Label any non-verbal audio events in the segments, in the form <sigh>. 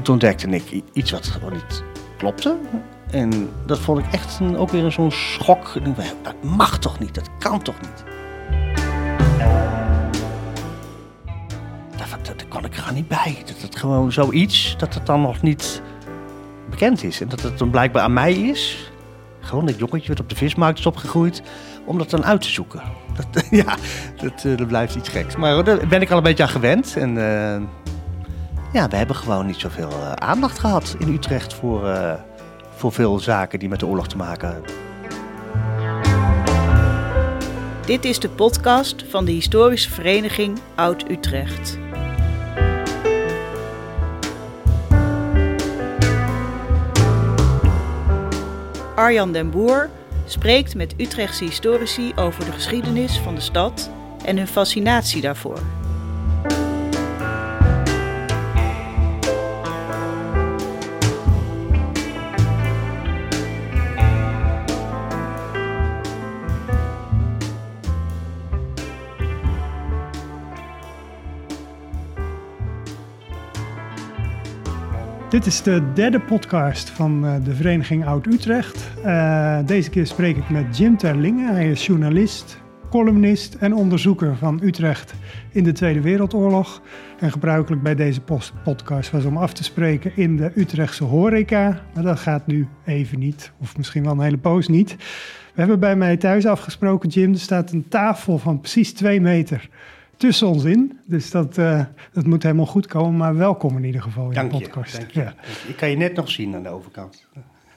En toen ontdekte ik iets wat gewoon niet klopte. En dat vond ik echt een, ook weer zo'n schok. Dat mag toch niet, dat kan toch niet. Daar, daar, kon ik er niet bij. Dat het gewoon zoiets, dat het dan nog niet bekend is. En dat het dan blijkbaar aan mij is. Gewoon dat jongetje wat op de vismarkt is opgegroeid. Om dat dan uit te zoeken. Dat, <laughs> ja, dat, eh, dat blijft iets geks. Maar daar ben ik al een beetje aan gewend. En eh, ja, we hebben gewoon niet zoveel eh, aandacht gehad in Utrecht voor, eh, voor veel zaken die met de oorlog te maken hebben. Dit is de podcast van de historische vereniging Oud-Utrecht. Arjan den Boer spreekt met Utrechtse historici over de geschiedenis van de stad en hun fascinatie daarvoor. Dit is de derde podcast van eh, de Vereniging Oud-Utrecht. Eh, deze keer spreek ik met Jim Terlinge. Hij is journalist, columnist en onderzoeker van Utrecht in de Tweede Wereldoorlog. En gebruikelijk bij deze podcast was om af te spreken in de Utrechtse horeca. Maar dat gaat nu even niet, of misschien wel een hele poos niet. We hebben bij mij thuis afgesproken, Jim. Er staat een tafel van precies twee meter tussen ons in. Dus dat, eh, dat moet helemaal goed komen. Maar welkom in ieder geval in Dank de je. podcast. Dank je. Ja. Ik kan je net nog zien aan de overkant.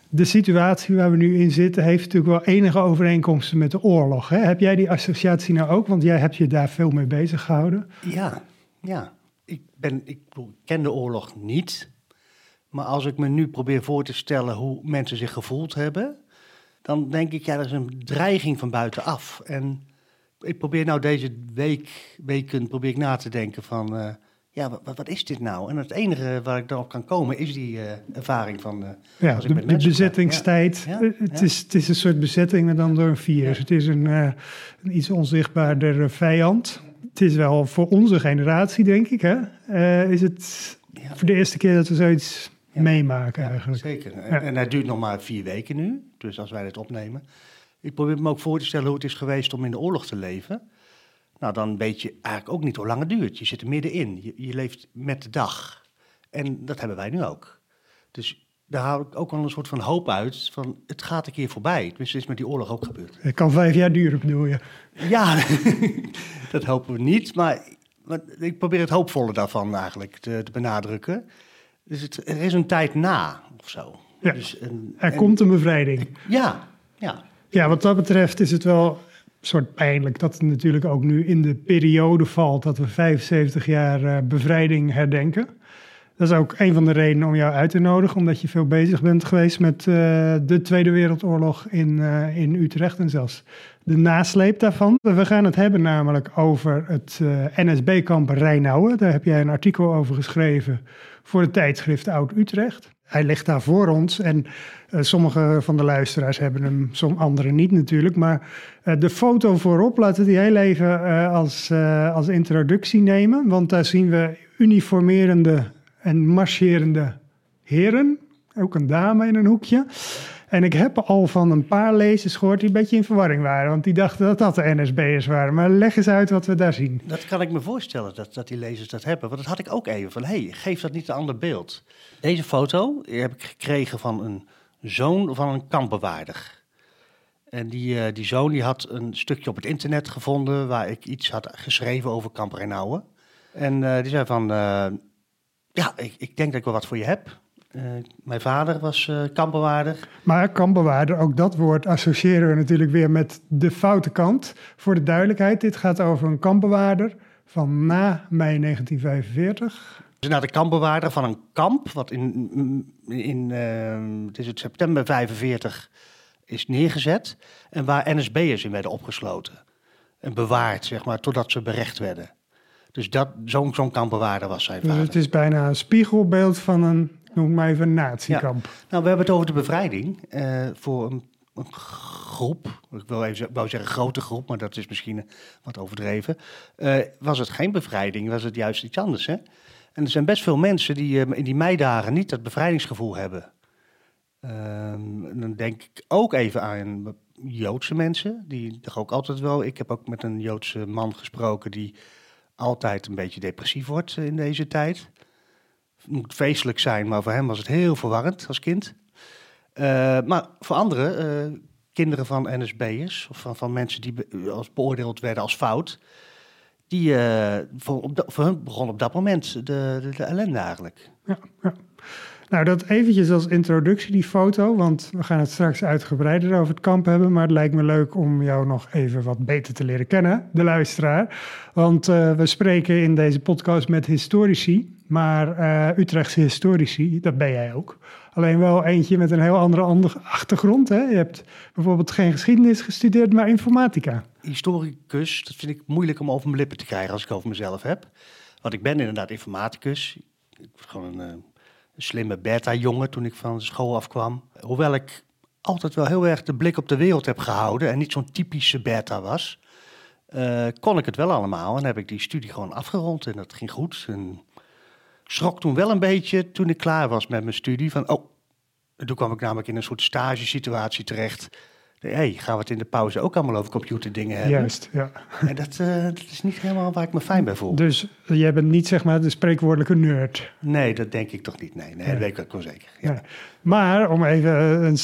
De situatie waar we nu in zitten heeft natuurlijk wel enige overeenkomsten met de oorlog. Hè? Heb jij die associatie nou ook? Want jij hebt je daar veel mee bezig gehouden. Ja, ja. Ik, ben, ik ken de oorlog niet. Maar als ik me nu probeer voor te stellen hoe mensen zich gevoeld hebben, dan denk ik, ja, dat is een dreiging van buitenaf. En ik probeer nou deze week, weken probeer ik na te denken van, eh, ja, wat, wat is dit nou? En het enige waar ik dan op kan komen is die eh, ervaring van... eh, Ja, als ik de, de bezettingstijd. Ja, het, ja. Is, het is een soort bezetting, maar dan door een virus. Het is een, een iets onzichtbaarder vijand. Het is wel voor onze generatie, denk ik, hè? Is het voor de eerste keer dat we zoiets meemaken eigenlijk. Zeker. En, en het duurt nog maar vier weken nu, dus als wij dit opnemen. Ik probeer me ook voor te stellen hoe het is geweest om in de oorlog te leven. Nou, dan weet je eigenlijk ook niet hoe lang het duurt. Je zit er middenin. Je, je leeft met de dag. En dat hebben wij nu ook. Dus daar haal ik ook wel een soort van hoop uit van het gaat een keer voorbij. Tenminste, is met die oorlog ook gebeurd. Het kan vijf jaar duren, bedoel je? Ja, <laughs> dat hopen we niet, maar, maar ik probeer het hoopvolle daarvan eigenlijk te, te benadrukken. Dus het, er is een tijd na, of zo. Ja. Dus een, Er en- komt een bevrijding. Ja, ja. Ja, wat dat betreft is het wel een soort pijnlijk dat het natuurlijk ook nu in de periode valt dat we 75 jaar eh, bevrijding herdenken. Dat is ook een van de redenen om jou uit te nodigen, omdat je veel bezig bent geweest met eh, de Tweede Wereldoorlog in, eh, in Utrecht en zelfs de nasleep daarvan. We gaan het hebben namelijk over het NSB-kamp Rijnauwen. Daar heb jij een artikel over geschreven voor het tijdschrift Oud-Utrecht. Hij ligt daar voor ons en eh, sommige van de luisteraars hebben hem, sommige anderen niet natuurlijk. Maar eh, de foto voorop laten we die heel even eh, als, als introductie nemen. Want daar zien we uniformerende en marcherende heren. Ook een dame in een hoekje. En ik heb al van een paar lezers gehoord die een beetje in verwarring waren. Want die dachten dat dat de NSB'ers waren. Maar leg eens uit wat we daar zien. Dat kan ik me voorstellen, dat, dat die lezers dat hebben. Want dat had ik ook even van, hé, hey, geef dat niet een ander beeld. Deze foto heb ik gekregen van een zoon van een kampbewaarder. En die, eh, die zoon die had een stukje op het internet gevonden waar ik iets had geschreven over kamp Reinouwen. En eh, die zei van, eh, ja, ik, ik denk dat ik wel wat voor je heb. Eh, mijn vader was eh kampbewaarder. Maar kampbewaarder, ook dat woord associëren we natuurlijk weer met de foute kant. Voor de duidelijkheid, dit gaat over een kampbewaarder van na mei 1945. Dus naar de kampbewaarder van een kamp, wat in, in eh, het is het september 45 is neergezet. En waar NSB'ers in werden opgesloten. En bewaard, zeg maar, totdat ze berecht werden. Dus dat, zo'n zo'n kampbewaarder was zijn Dus vader. het is bijna een spiegelbeeld van een, noem maar even, natiekamp. Nou, we hebben het over de bevrijding eh, voor een, een groep. Ik wil even wou zeggen grote groep, maar dat is misschien eh, wat overdreven. Eh, was het geen bevrijding, was het juist iets anders. Hè? En er zijn best veel mensen die in die meidagen niet dat bevrijdingsgevoel hebben. Ehm, dan denk ik ook even aan Joodse mensen, die toch ook altijd wel... Ik heb ook met een Joodse man gesproken die altijd een beetje depressief wordt in deze tijd. Moet feestelijk zijn, maar voor hem was het heel verwarrend als kind. Uh, maar voor anderen, uh, kinderen van NSB'ers of van, van mensen die als beoordeeld werden als fout, die uh, voor, op voor hun begon op dat moment de, de, de ellende eigenlijk. Ja, ja. Nou, dat eventjes als introductie, die foto, want we gaan het straks uitgebreider over het kamp hebben, maar het lijkt me leuk om jou nog even wat beter te leren kennen, de luisteraar. Want uh, we spreken in deze podcast met historici, maar uh, Utrechtse historici, dat ben jij ook. Alleen wel eentje met een heel andere achtergrond. Hè? Je hebt bijvoorbeeld geen geschiedenis gestudeerd, maar informatica. Historicus, dat vind ik moeilijk om over mijn lippen te krijgen als ik over mezelf heb. Want ik ben inderdaad informaticus. Ik was gewoon een, een slimme beta-jongen toen ik van school afkwam. Hoewel ik altijd wel heel erg de blik op de wereld heb gehouden en niet zo'n typische beta was, uh, kon ik het wel allemaal. En heb ik die studie gewoon afgerond en dat ging goed. En schrok toen wel een beetje toen ik klaar was met mijn studie. Van, oh, en toen kwam ik namelijk in een soort stagesituatie terecht. Hé, hey, gaan we het in de pauze ook allemaal over computerdingen hebben? Juist, ja. En dat, uh, dat is niet helemaal waar ik me fijn bij voel. Dus jij bent niet zeg maar de spreekwoordelijke nerd? Nee, dat denk ik toch niet. Nee, nee, dat weet ik ook wel zeker. Ja. Maar om even een,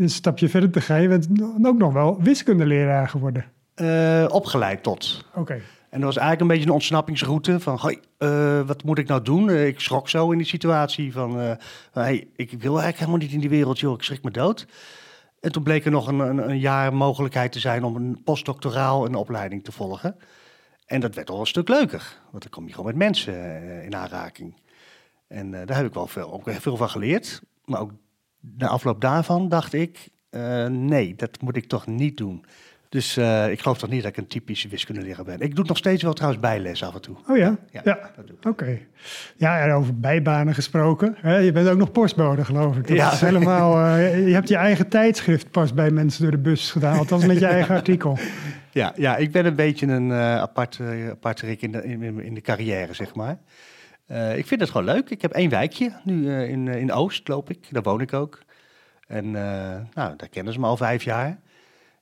een, stapje verder te gaan, je bent ook nog wel wiskundeleraar geworden. Uh, opgeleid tot. Oké. Okay. En dat was eigenlijk een beetje een ontsnappingsroute van, hoi, uh, wat moet ik nou doen? Uh, ik schrok zo in die situatie van, uh, hey, ik wil eigenlijk helemaal niet in die wereld, joh, ik schrik me dood. En toen bleek er nog een, een, een jaar mogelijkheid te zijn om een postdoctoraal een opleiding te volgen. En dat werd al een stuk leuker, want dan kom je gewoon met mensen in aanraking. En daar heb ik wel veel, ook veel van geleerd. Maar ook na afloop daarvan dacht ik, nee, dat moet ik toch niet doen. Dus uh, ik geloof toch niet dat ik een typische wiskundeleraar ben. Ik doe nog steeds wel trouwens bijles af en toe. Oh ja? Ja, ja. oké. Okay. Ja, en over bijbanen gesproken. Hè? Je bent ook nog postbode, geloof ik. Dat ja. is helemaal, uh, je hebt je eigen tijdschrift pas bij mensen door de bus gedaan. Althans met je <laughs> eigen artikel. Ja, ja, ik ben een beetje een uh, apart, apart rik in de, in, in de carrière, zeg maar. ik vind het gewoon leuk. Ik heb één wijkje. Nu in, in Oost loop ik. Daar woon ik ook. En nou, daar kennen ze me al vijf jaar.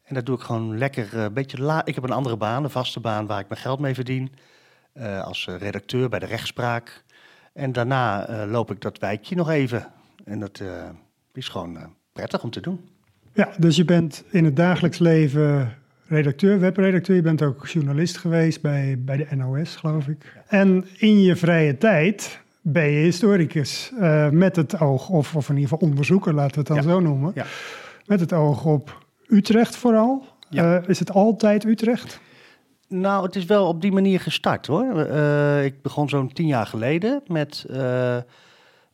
En dat doe ik gewoon lekker een uh, beetje laat. Ik heb een andere baan, een vaste baan waar ik mijn geld mee verdien. Uh, als redacteur bij de rechtspraak. En daarna uh, loop ik dat wijkje nog even. En dat is gewoon prettig om te doen. Ja, dus je bent in het dagelijks leven redacteur, webredacteur. Je bent ook journalist geweest bij, bij de NOS, geloof ik. En in je vrije tijd ben je historicus. met het oog, of, of in ieder geval onderzoeker, laten we het dan ja. zo noemen. Ja. Met het oog op Utrecht vooral? Ja. Uh, is het altijd Utrecht? Nou, het is wel op die manier gestart hoor. Uh, ik begon zo'n tien jaar geleden met uh,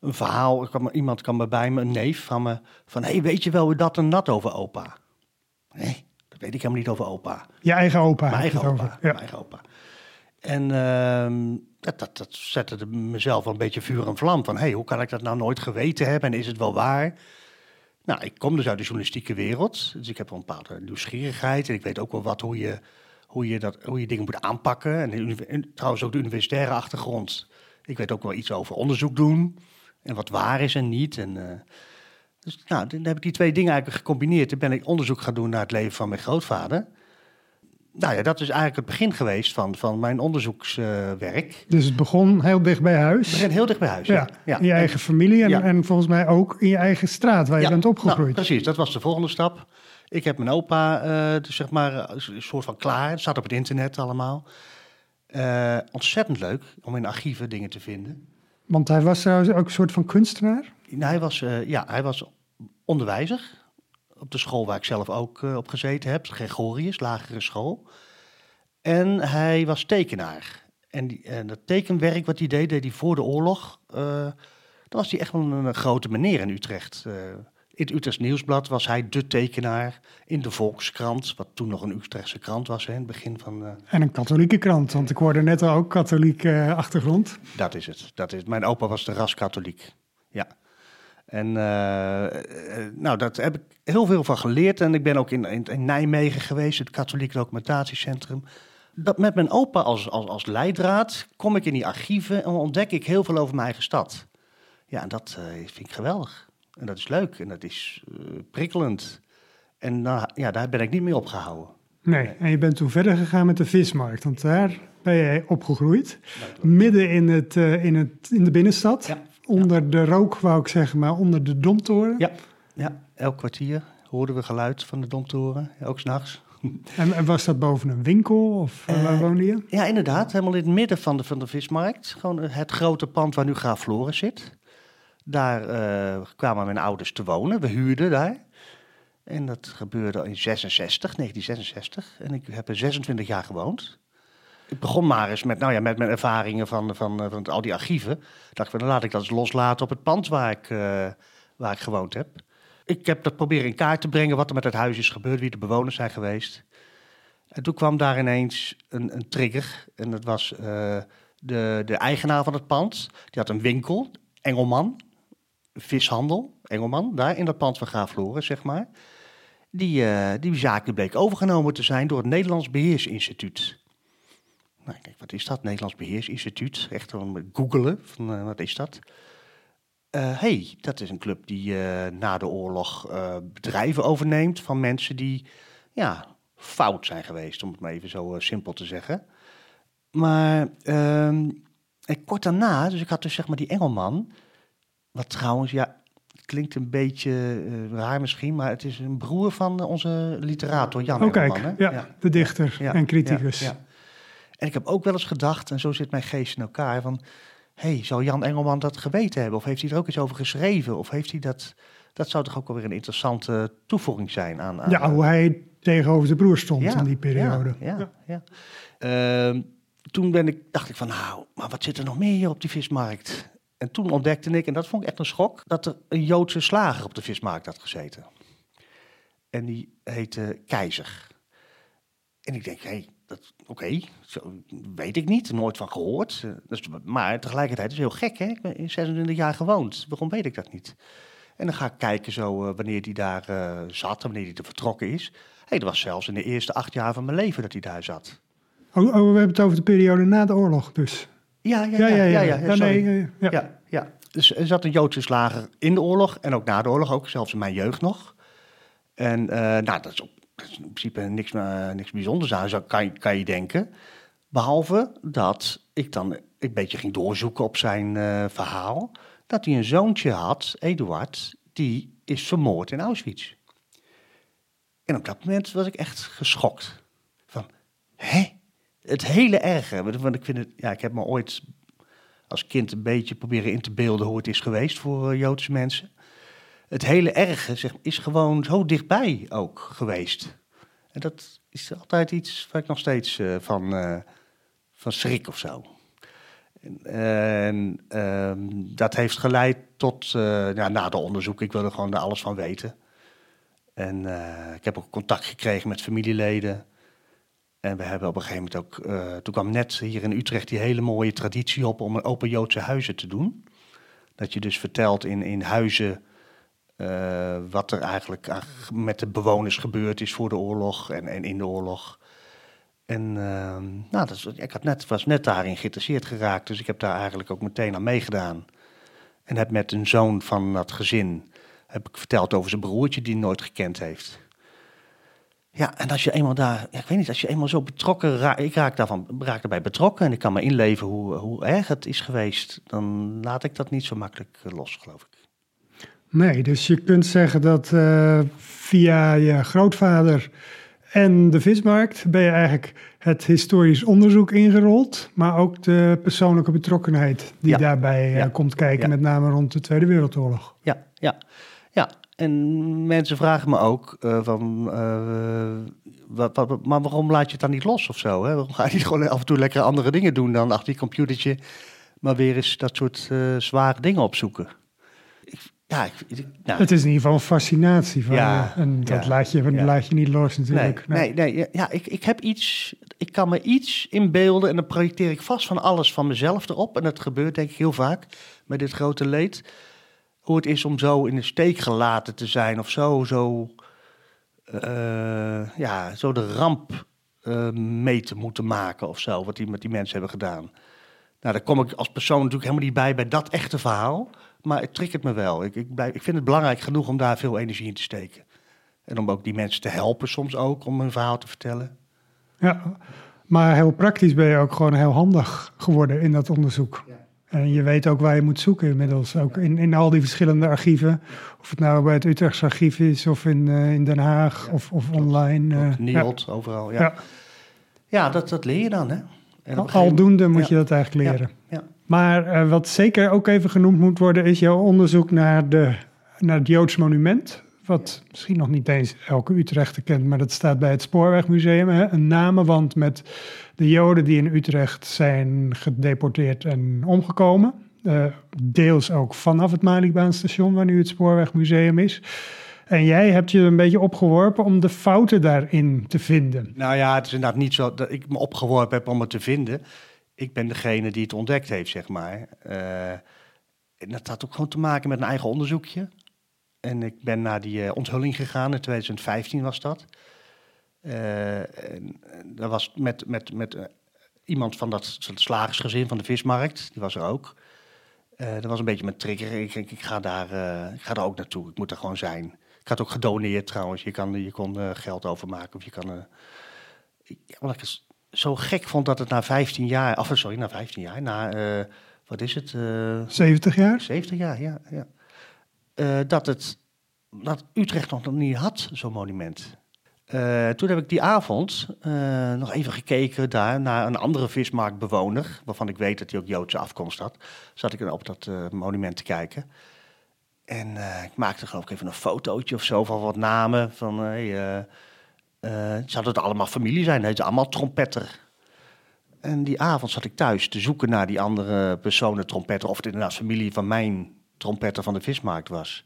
een verhaal. Kwam, iemand kwam bij me, een neef van me, van hey, weet je wel dat en dat over opa? Nee, dat weet ik helemaal niet over opa. Je eigen opa? Mijn eigen opa. Ja. Mijn eigen opa. En uh, dat, dat, dat zette mezelf wel een beetje vuur en vlam. Van hey, hoe kan ik dat nou nooit geweten hebben en is het wel waar? Nou, ik kom dus uit de journalistieke wereld, dus ik heb een bepaalde nieuwsgierigheid en ik weet ook wel wat hoe je, hoe je, dat, hoe je dingen moet aanpakken. En, en trouwens ook de universitaire achtergrond. Ik weet ook wel iets over onderzoek doen en wat waar is en niet. En, uh, dus nou, dan heb ik die twee dingen eigenlijk gecombineerd. Toen ben ik onderzoek gaan doen naar het leven van mijn grootvader nou ja, dat is eigenlijk het begin geweest van, van mijn onderzoekswerk. Uh, dus het begon heel dicht bij huis? Het begon heel dicht bij huis, ja. ja. In je eigen familie en, ja. en, volgens mij ook in je eigen straat waar je bent opgegroeid. Nou, precies, dat was de volgende stap. Ik heb mijn opa, uh, dus zeg maar, een soort van klaar. Het staat op het internet allemaal. Uh, ontzettend leuk om in archieven dingen te vinden. Want hij was trouwens ook een soort van kunstenaar? Nou, hij was, ja, hij was onderwijzer op de school waar ik zelf ook uh, op gezeten heb, Gregorius, lagere school. En hij was tekenaar. En, die, en dat tekenwerk wat hij deed, deed hij voor de oorlog. Uh, dan was hij echt wel een, grote meneer in Utrecht. Uh, in het Utrechts Nieuwsblad was hij de tekenaar. In de Volkskrant, wat toen nog een Utrechtse krant was, hè, in het begin van... En een katholieke krant, want ik hoorde net al ook katholieke achtergrond. Dat is het, dat is Mijn opa was de ras katholiek, ja. En uh, nou, daar heb ik heel veel van geleerd. En ik ben ook in, in, in, Nijmegen geweest, het katholiek documentatiecentrum. dat met mijn opa als, als, als leidraad kom ik in die archieven en ontdek ik heel veel over mijn eigen stad. Ja, en dat eh, vind ik geweldig. En dat is leuk en dat is eh, prikkelend. En nou, ja, daar ben ik niet meer opgehouden. Nee, en je bent toen verder gegaan met de vismarkt, want daar ben jij opgegroeid. Midden in, het, eh, in, het, in de binnenstad, Ja. Onder de rook wou ik zeggen, maar onder de Domtoren. Ja, ja elk kwartier hoorden we geluid van de domtoren, ook s'nachts. <laughs> En, en was dat boven een winkel of eh, waar Eh, woonde je? Ja, inderdaad. Helemaal in het midden van de, van de vismarkt. Gewoon het grote pand waar nu Graaf Floris zit. Daar eh, kwamen mijn ouders te wonen. We huurden daar. En dat gebeurde in 66, 1966. En ik heb er 26 jaar gewoond. Ik begon maar eens met, nou ja, met mijn ervaringen van, van, eh, van al die archieven. Ik dacht van, dan laat ik dat eens loslaten op het pand waar ik, eh, waar ik gewoond heb. Ik heb dat proberen in kaart te brengen wat er met het huis is gebeurd, wie de bewoners zijn geweest. En toen kwam daar ineens een, een trigger. En dat was eh, de, de eigenaar van het pand. Die had een winkel, Engelman, vishandel, Engelman, daar in dat pand van Graaf Floris, zeg maar. Die, eh, die zaak bleek overgenomen te zijn door het Nederlands Beheersinstituut. Nou, denk, wat is dat? Nederlands Beheersinstituut. Echt gewoon googelen, van eh, wat is dat? Hé, hey, dat is een club die eh, na de oorlog bedrijven overneemt van mensen die ja, fout zijn geweest, om het maar even zo simpel te zeggen. Maar ehm, en kort daarna, dus ik had dus zeg maar die Engelman, wat trouwens, ja, klinkt een beetje raar misschien, maar het is een broer van onze literator Jan Oh kijk, Engelman. hè? ja, de dichter Ja, en criticus. ja. En ik heb ook wel eens gedacht, en zo zit mijn geest in elkaar, van... hey, zou Jan Engelman dat geweten hebben? Of heeft hij er ook iets over geschreven? Of heeft hij dat... Dat zou toch ook wel weer een interessante toevoeging zijn aan... aan Ja, hoe hij tegenover zijn broer stond Ja, in die periode. Ja, ja, ja. Ehm, toen ben ik, dacht ik van, nou, maar wat zit er nog meer hier op die vismarkt? En toen ontdekte ik, en dat vond ik echt een schok, dat er een Joodse slager op de vismarkt had gezeten. En die heette Keizer. En ik denk, hé, hey, oké, zo weet ik niet, nooit van gehoord. Eh, dus, maar tegelijkertijd is het heel gek, hè? Ik ben in 26 jaar gewoond. Waarom weet ik dat niet? En dan ga ik kijken zo eh, wanneer die daar eh, zat, wanneer hij er vertrokken is. Hey, dat was zelfs in de eerste acht jaar van mijn leven dat hij daar zat. Oh, oh, we hebben het over de periode na de oorlog dus. Ja, ja, Ja, ja, ja. ja, nee, ja. Dus er zat een Joodse slager in de oorlog en ook na de oorlog, ook zelfs in mijn jeugd nog. En nou, dat is, op, dat is in principe niks, niks bijzonders aan, kan, je- kan je denken. Behalve dat ik dan een beetje ging doorzoeken op zijn eh, verhaal. Dat hij een zoontje had, Eduard, die is vermoord in Auschwitz. En op dat moment was ik echt geschokt. Van, hè? Het hele erge. Want ik vind het, ja, ik heb me ooit als kind een beetje proberen in te beelden hoe het is geweest voor eh, Joodse mensen. Het hele erge is gewoon zo dichtbij ook geweest. En dat is altijd iets waar ik nog steeds eh, van, eh, van schrik of zo. En, ehm, dat heeft geleid tot, eh, ja, na de onderzoek, ik wilde gewoon er alles van weten. En ik heb ook contact gekregen met familieleden. En we hebben op een gegeven moment ook, toen kwam net hier in Utrecht die hele mooie traditie op om een open Joodse huizen te doen. Dat je dus vertelt in, in huizen eh, wat er eigenlijk met de bewoners gebeurd is voor de oorlog en, en in de oorlog. En ehm, nou, dat ik had net, was net daarin geïnteresseerd geraakt, dus ik heb daar eigenlijk ook meteen aan meegedaan. En heb met een zoon van dat gezin heb ik verteld over zijn broertje die nooit gekend heeft. Ja, en als je eenmaal daar, ik weet niet, als je eenmaal zo betrokken raakt, ik raak, daarvan, raak erbij betrokken en ik kan me inleven hoe, hoe erg het is geweest, dan laat ik dat niet zo makkelijk eh, los, geloof ik. Nee, dus je kunt zeggen dat eh, via je grootvader en de vismarkt ben je eigenlijk het historisch onderzoek ingerold, maar ook de persoonlijke betrokkenheid die Ja. daarbij eh, Ja. komt kijken, Ja. met name rond de Tweede Wereldoorlog. Ja, ja, ja. En mensen vragen me ook eh, van, wat, wat, maar waarom laat je het dan niet los of zo? Hè? Waarom ga je niet <laughs> gewoon af en toe lekker andere dingen doen dan achter je computertje, maar weer eens dat soort zware dingen opzoeken? Ja, ik, ik- nou, Het is in ieder geval een fascinatie van, Ja, en dat ja, laat, je, ja. laat je niet los nee, natuurlijk. nee, nee, ja, ja, ik, ik heb iets, ik kan me iets inbeelden en dan projecteer ik vast van alles van mezelf erop. En dat gebeurt denk ik heel vaak met dit grote leed. Hoe het is om zo in de steek gelaten te zijn of zo, zo, eh, ja, zo de ramp eh, mee te moeten maken of zo, wat die met die mensen hebben gedaan. Nou, daar kom ik als persoon natuurlijk helemaal niet bij bij dat echte verhaal. Maar het triggert me wel. Ik, ik, blijf, ik vind het belangrijk genoeg om daar veel energie in te steken. En om ook die mensen te helpen soms ook om hun verhaal te vertellen. Ja, maar heel praktisch ben je ook gewoon heel handig geworden in dat onderzoek. Ja. En je weet ook waar je moet zoeken inmiddels. Ook in, in al die verschillende archieven. Of het nou bij het Utrechts archief is, of in, eh, in Den Haag, Ja, of, of online. eh, Ook Nielt, overal. Ja, Ja. ja. dat, dat leer je dan, hè? En gegeven Aldoende moet je dat eigenlijk leren. Ja. Maar eh, wat zeker ook even genoemd moet worden, is jouw onderzoek naar, de, naar het Joods monument. Wat misschien nog niet eens elke Utrechter kent, maar dat staat bij het Spoorwegmuseum. Hè? Een namenwand met de Joden die in Utrecht zijn gedeporteerd en omgekomen. Eh, deels ook vanaf het Malibaanstation, waar nu het Spoorwegmuseum is. En jij hebt je een beetje opgeworpen om de fouten daarin te vinden. Nou ja, het is inderdaad niet zo dat ik me opgeworpen heb om het te vinden. Ik ben degene die het ontdekt heeft, zeg maar. Eh, en dat had ook gewoon te maken met een eigen onderzoekje. En ik ben naar die eh, onthulling gegaan, in 2015 was dat. Eh, en, dat was met, met, met iemand van dat slagersgezin van de vismarkt, die was er ook. Dat was een beetje mijn trigger. Ik denk, ik ga, daar, ik ga daar ook naartoe. Ik moet er gewoon zijn. Ik had ook gedoneerd trouwens. Je, kan, je kon geld overmaken of je kan... ik- ik zo gek vond dat het na 15 jaar... Of sorry, na 15 jaar, na... eh, wat is het? eh 70 jaar? 70 jaar, ja. ja. Eh, dat, het, dat Utrecht nog niet had, zo'n monument. Toen heb ik die avond nog even gekeken daar naar een andere vismarktbewoner, waarvan ik weet dat hij ook Joodse afkomst had. Zat ik op dat monument te kijken. En ik maakte geloof ik even een fotootje of zo van wat namen. Van, hey, eh, zou het allemaal familie zijn? Het is allemaal trompetter. En die avond zat ik thuis te zoeken naar die andere personen trompetter. Of het inderdaad familie van mijn trompetter van de vismarkt was.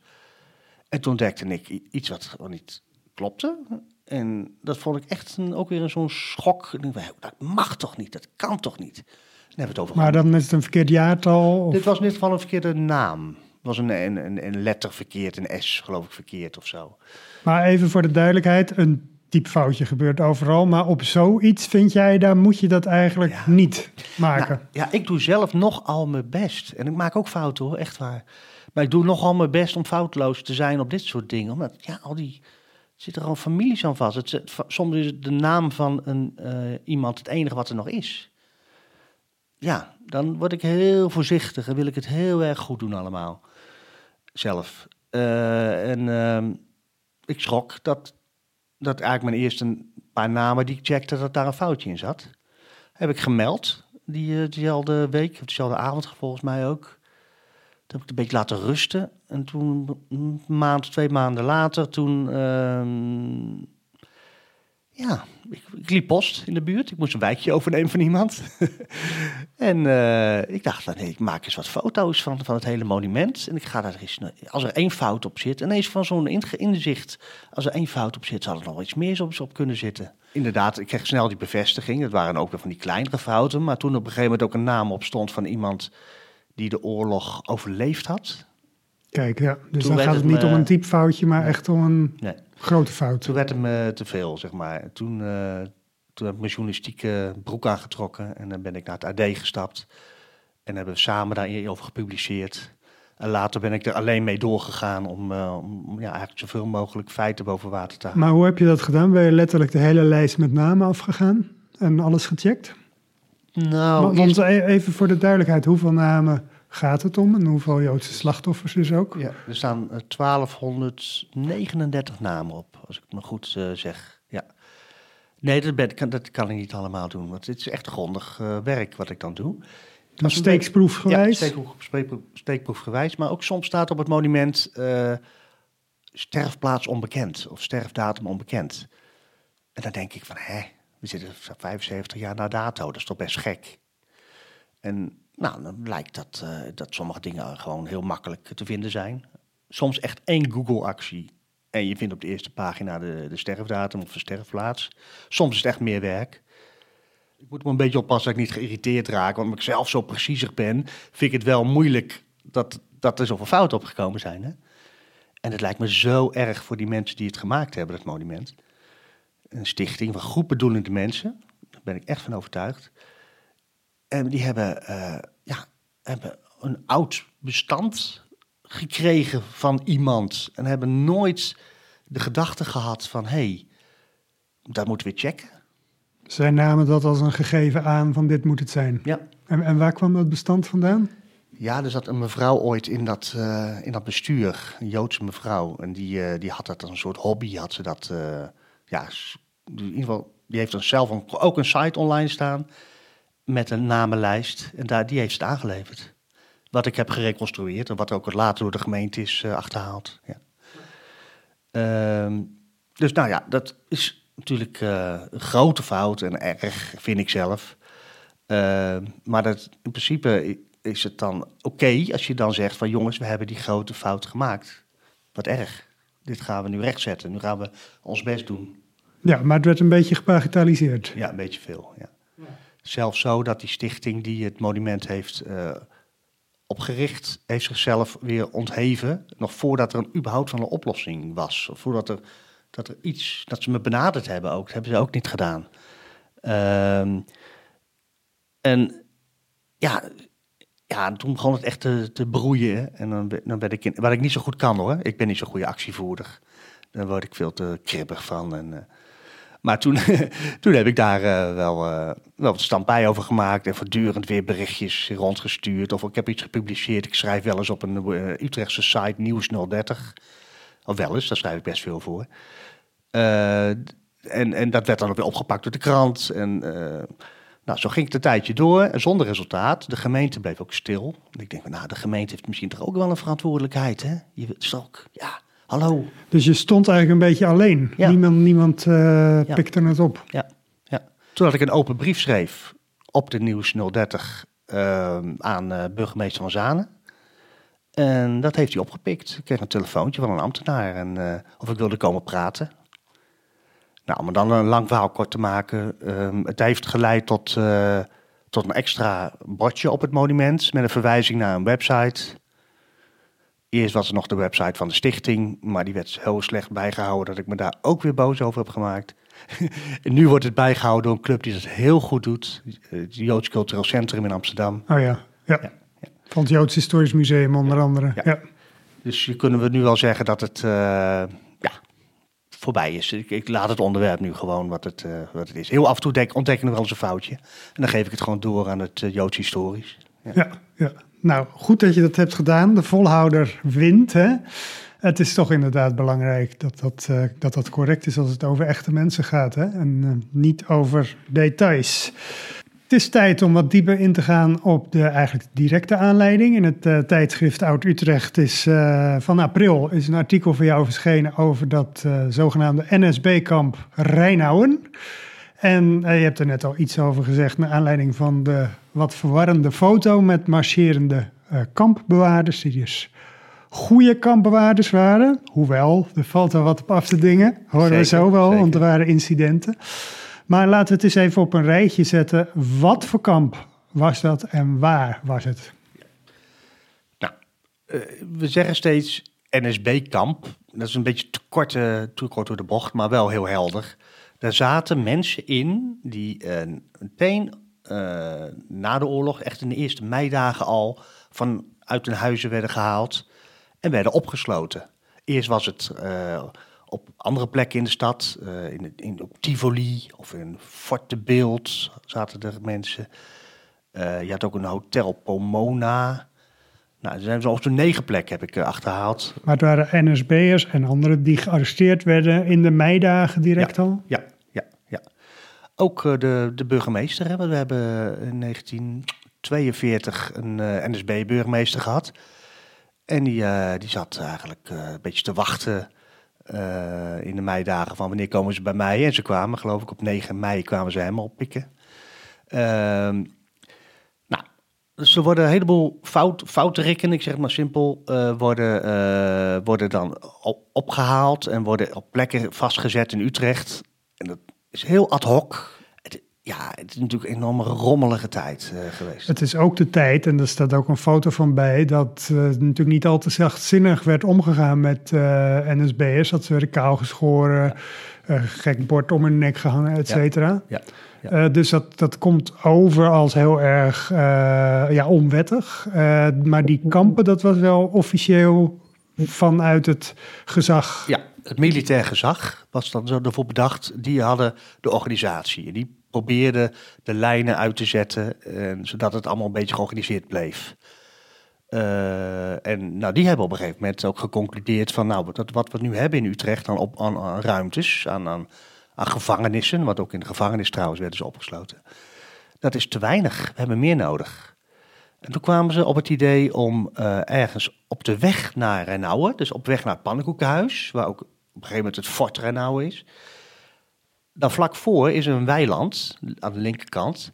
En toen ontdekte ik iets wat gewoon niet klopte. En dat vond ik echt een, ook weer een zo'n schok. Ik dacht, Dat mag toch niet, dat kan toch niet. Dan hebben we het over Maar dan is het een verkeerd jaartal? Of... dit was in dit geval een verkeerde naam. Het was een, een, een, een letter verkeerd, een S geloof ik verkeerd of zo. Maar even voor de duidelijkheid, een typfoutje gebeurt overal. Maar op zoiets vind jij, daar moet je dat eigenlijk Ja. niet maken. Nou, ja, ik doe zelf nogal mijn best. En ik maak ook fouten hoor, echt waar. Maar ik doe nogal mijn best om foutloos te zijn op dit soort dingen. Omdat, ja, al die... Er zitten gewoon families aan vast. Het, zit- soms is de naam van een, eh, iemand het enige wat er nog is. Ja, dan word ik heel voorzichtig en wil ik het heel erg goed doen allemaal. Zelf. Eh, en ehm, ik schrok dat, dat eigenlijk mijn eerste paar namen die ik checkte, dat daar een foutje in zat. Heb ik gemeld, die, eh, diezelfde week, of diezelfde avond volgens mij ook. Toen heb ik een beetje laten rusten. En toen, een maand, twee maanden later, toen... ja, ik, ik liep post in de buurt. Ik moest een wijkje overnemen van iemand. <laughs> en eh, ik dacht, nee, ik maak eens wat foto's van, van het hele monument. En ik ga daar eens... Als er één fout op zit, ineens van zo'n inzicht... Als er één fout op zit, zal er nog wel iets meer op, op kunnen zitten. Inderdaad, ik kreeg snel die bevestiging. Het waren ook weer van die kleinere fouten. Maar toen op een gegeven moment ook een naam op stond van iemand... die de oorlog overleefd had. Kijk, ja. Dus Toen dan gaat het het niet me- om een typfoutje, maar echt om een Nee. Grote fout. Toen werd het me te veel, zeg maar. En Toen, eh, toen heb ik mijn journalistieke broek aangetrokken en dan ben ik naar het AD gestapt. En hebben we samen daarover gepubliceerd. En later ben ik er alleen mee doorgegaan om, eh, om ja, eigenlijk zoveel mogelijk feiten boven water te houden. Maar hoe heb je dat gedaan? Ben je letterlijk de hele lijst met namen afgegaan en alles gecheckt? Nou, Want eerst- e- even voor de duidelijkheid, hoeveel namen gaat het om en hoeveel Joodse slachtoffers dus ook? ja, er staan eh, 1239 namen op, als ik het me goed eh, zeg. Ja. Nee, dat, ben, kan, dat kan ik niet allemaal doen, want het is echt grondig eh, werk wat ik dan doe. Steeksproef gewijs? Ja, steekproef, steekproef, steekproefgewijs. Maar ook soms staat op het monument eh, sterfplaats onbekend of sterfdatum onbekend. En dan denk ik van, hè, we zitten 75 jaar na dato, dat is toch best gek. En nou, dan blijkt dat, eh, dat sommige dingen gewoon heel makkelijk te vinden zijn. Soms echt één Google-actie en je vindt op de eerste pagina de, de sterfdatum of de sterfplaats. Soms is het echt meer werk. Ik moet me een beetje oppassen dat ik niet geïrriteerd raak. Want omdat ik zelf zo preciezer ben, vind ik het wel moeilijk dat, dat er zoveel fouten opgekomen zijn. Hè? En het lijkt me zo erg voor die mensen die het gemaakt hebben, dat monument. Een stichting van goed bedoelende mensen. Daar ben ik echt van overtuigd. En die hebben, eh, ja, hebben een oud bestand gekregen van iemand. En hebben nooit de gedachte gehad van... hé, hey, dat moeten we checken. Zij namen dat als een gegeven aan van dit moet het zijn. Ja. En, en waar kwam dat bestand vandaan? Ja, er zat een mevrouw ooit in dat, uh, in dat bestuur, een Joodse mevrouw. En die, uh, die had dat als een soort hobby, had ze dat... Ja, in ieder geval, die heeft dan zelf een, ook een site online staan met een namenlijst. En daar, die heeft het aangeleverd. Wat ik heb gereconstrueerd en wat ook later door de gemeente is achterhaald. Ja. Ehm, dus nou ja, dat is natuurlijk een grote fout en erg, vind ik zelf. Ehm, maar dat, in principe is het dan oké als je dan zegt van jongens, we hebben die grote fout gemaakt. Wat erg. Dit gaan we nu rechtzetten. Nu gaan we ons best doen. Ja, maar het werd een beetje gebagitaliseerd. Ja, een beetje veel. Ja. Zelfs zo dat die stichting die het monument heeft uh, opgericht, heeft zichzelf weer ontheven. Nog voordat er een, überhaupt van een oplossing was. Of voordat er, dat er iets, dat ze me benaderd hebben ook. Dat hebben ze ook niet gedaan. Uh, en ja, ja, toen begon het echt te, te broeien. En dan, dan werd ik in, wat ik niet zo goed kan hoor. Ik ben niet zo'n goede actievoerder. Daar word ik veel te kribbig van. En, uh, maar toen, <laughs> toen heb ik daar uh, wel, uh, wel wat stampij over gemaakt. En voortdurend weer berichtjes rondgestuurd. Of ik heb iets gepubliceerd. Ik schrijf wel eens op een Utrechtse site Nieuws 030. Of wel eens, daar schrijf ik best veel voor. en, en dat werd dan ook weer opgepakt door de krant. En nou, zo ging het een tijdje door, zonder resultaat. De gemeente bleef ook stil. Ik denk, nou, de gemeente heeft misschien toch ook wel een verantwoordelijkheid, hè? Je ook, ja, hallo. Dus je stond eigenlijk een beetje alleen. Ja. Niemand, niemand uh, ja. pikte het op. Ja, ja. Toen had ik een open brief schreef op de Nieuws 030 uh, aan uh, burgemeester van Zanen. En dat heeft hij opgepikt. Ik kreeg een telefoontje van een ambtenaar en uh, of ik wilde komen praten. Nou, om dan een lang verhaal kort te maken. Um, het heeft geleid tot, uh, tot een extra bordje op het monument met een verwijzing naar een website. Eerst was er nog de website van de stichting, maar die werd heel slecht bijgehouden dat ik me daar ook weer boos over heb gemaakt. en <laughs> nu wordt het bijgehouden door een club die dat heel goed doet. Het Joods Cultureel Centrum in Amsterdam. Oh ja, ja. ja, ja. Van het Joods Historisch Museum onder ja. andere. Ja. Dus kunnen we nu wel zeggen dat het... Uh, voorbij is. Ik, ik, laat het onderwerp nu gewoon wat het, uh, wat het is. Heel af en toe denk, ontdekken we wel eens een foutje. En dan geef ik het gewoon door aan het uh, Joods historisch. Ja. ja. Nou goed dat je dat hebt gedaan. De volhouder wint. Hè? Het is toch inderdaad belangrijk dat dat, uh, dat dat correct is als het over echte mensen gaat. Hè? En niet over details. Het is tijd om wat dieper in te gaan op de eigenlijk directe aanleiding. In het uh, tijdschrift Oud Utrecht is van april is een artikel van jou verschenen over dat zogenaamde NSB-kamp Rijnauwen. En je hebt er net al iets over gezegd naar aanleiding van de wat verwarrende foto met marcherende kampbewaarders. Die dus goede kampbewaarders waren. Hoewel, er valt er wat op af te dingen. Horen we zo wel, zeker. want er waren incidenten. Maar laten we het eens even op een rijtje zetten. Wat voor kamp was dat en waar was het? Nou, uh, we zeggen steeds NSB-kamp. Dat is een beetje te kort, uh, te kort door de bocht, maar wel heel helder. Daar zaten mensen in die uh, meteen na de oorlog, echt in de eerste meidagen al, vanuit hun huizen werden gehaald en werden opgesloten. Eerst was het op andere plekken in de stad, in, in, op Tivoli of in Forte Beeld zaten er mensen. Je had ook een hotel Pomona. Nou, er zijn zo'n negen plekken heb ik uh, achterhaald. Maar het waren NSB'ers en anderen die gearresteerd werden in de meidagen direct ja, al? Ja, ja, ja. Ook de, de burgemeester hebben we hebben in 1942 een NSB-burgemeester gehad. En die, die zat eigenlijk een beetje te wachten in de meidagen van wanneer komen ze bij mij. En ze kwamen, geloof ik, op 9 mei kwamen ze helemaal oppikken. Er worden een heleboel fout, fouterikken, ik zeg het maar simpel, uh, worden, uh, worden dan op, opgehaald en worden op plekken vastgezet in Utrecht. En dat is heel ad hoc. Het, ja, het is natuurlijk een enorme rommelige tijd uh, geweest. Het is ook de tijd, en er staat ook een foto van bij, dat natuurlijk niet al te zachtzinnig werd omgegaan met NSB'ers. Dat ze werden kaal geschoren, gek bord om hun nek gehangen, et cetera. Ja. Ja. Uh, dus dat, dat komt over als heel erg uh, ja, onwettig. Uh, maar die kampen, dat was wel officieel vanuit het gezag. Ja, het militair gezag was dan zo ervoor bedacht. Die hadden de organisatie. Die probeerden de lijnen uit te zetten, en, zodat het allemaal een beetje georganiseerd bleef. en nou, die hebben op een gegeven moment ook geconcludeerd van, nou, dat, wat we nu hebben in Utrecht aan, op, aan, aan ruimtes, aan, aan aan gevangenissen, wat ook in de gevangenis trouwens werden ze opgesloten. Dat is te weinig. We hebben meer nodig. En toen kwamen ze op het idee om uh, ergens op de weg naar Renauwen, dus op weg naar het Pannenkoekenhuis, waar ook op een gegeven moment het Fort Renauwen is. Dan vlak voor is een weiland aan de linkerkant.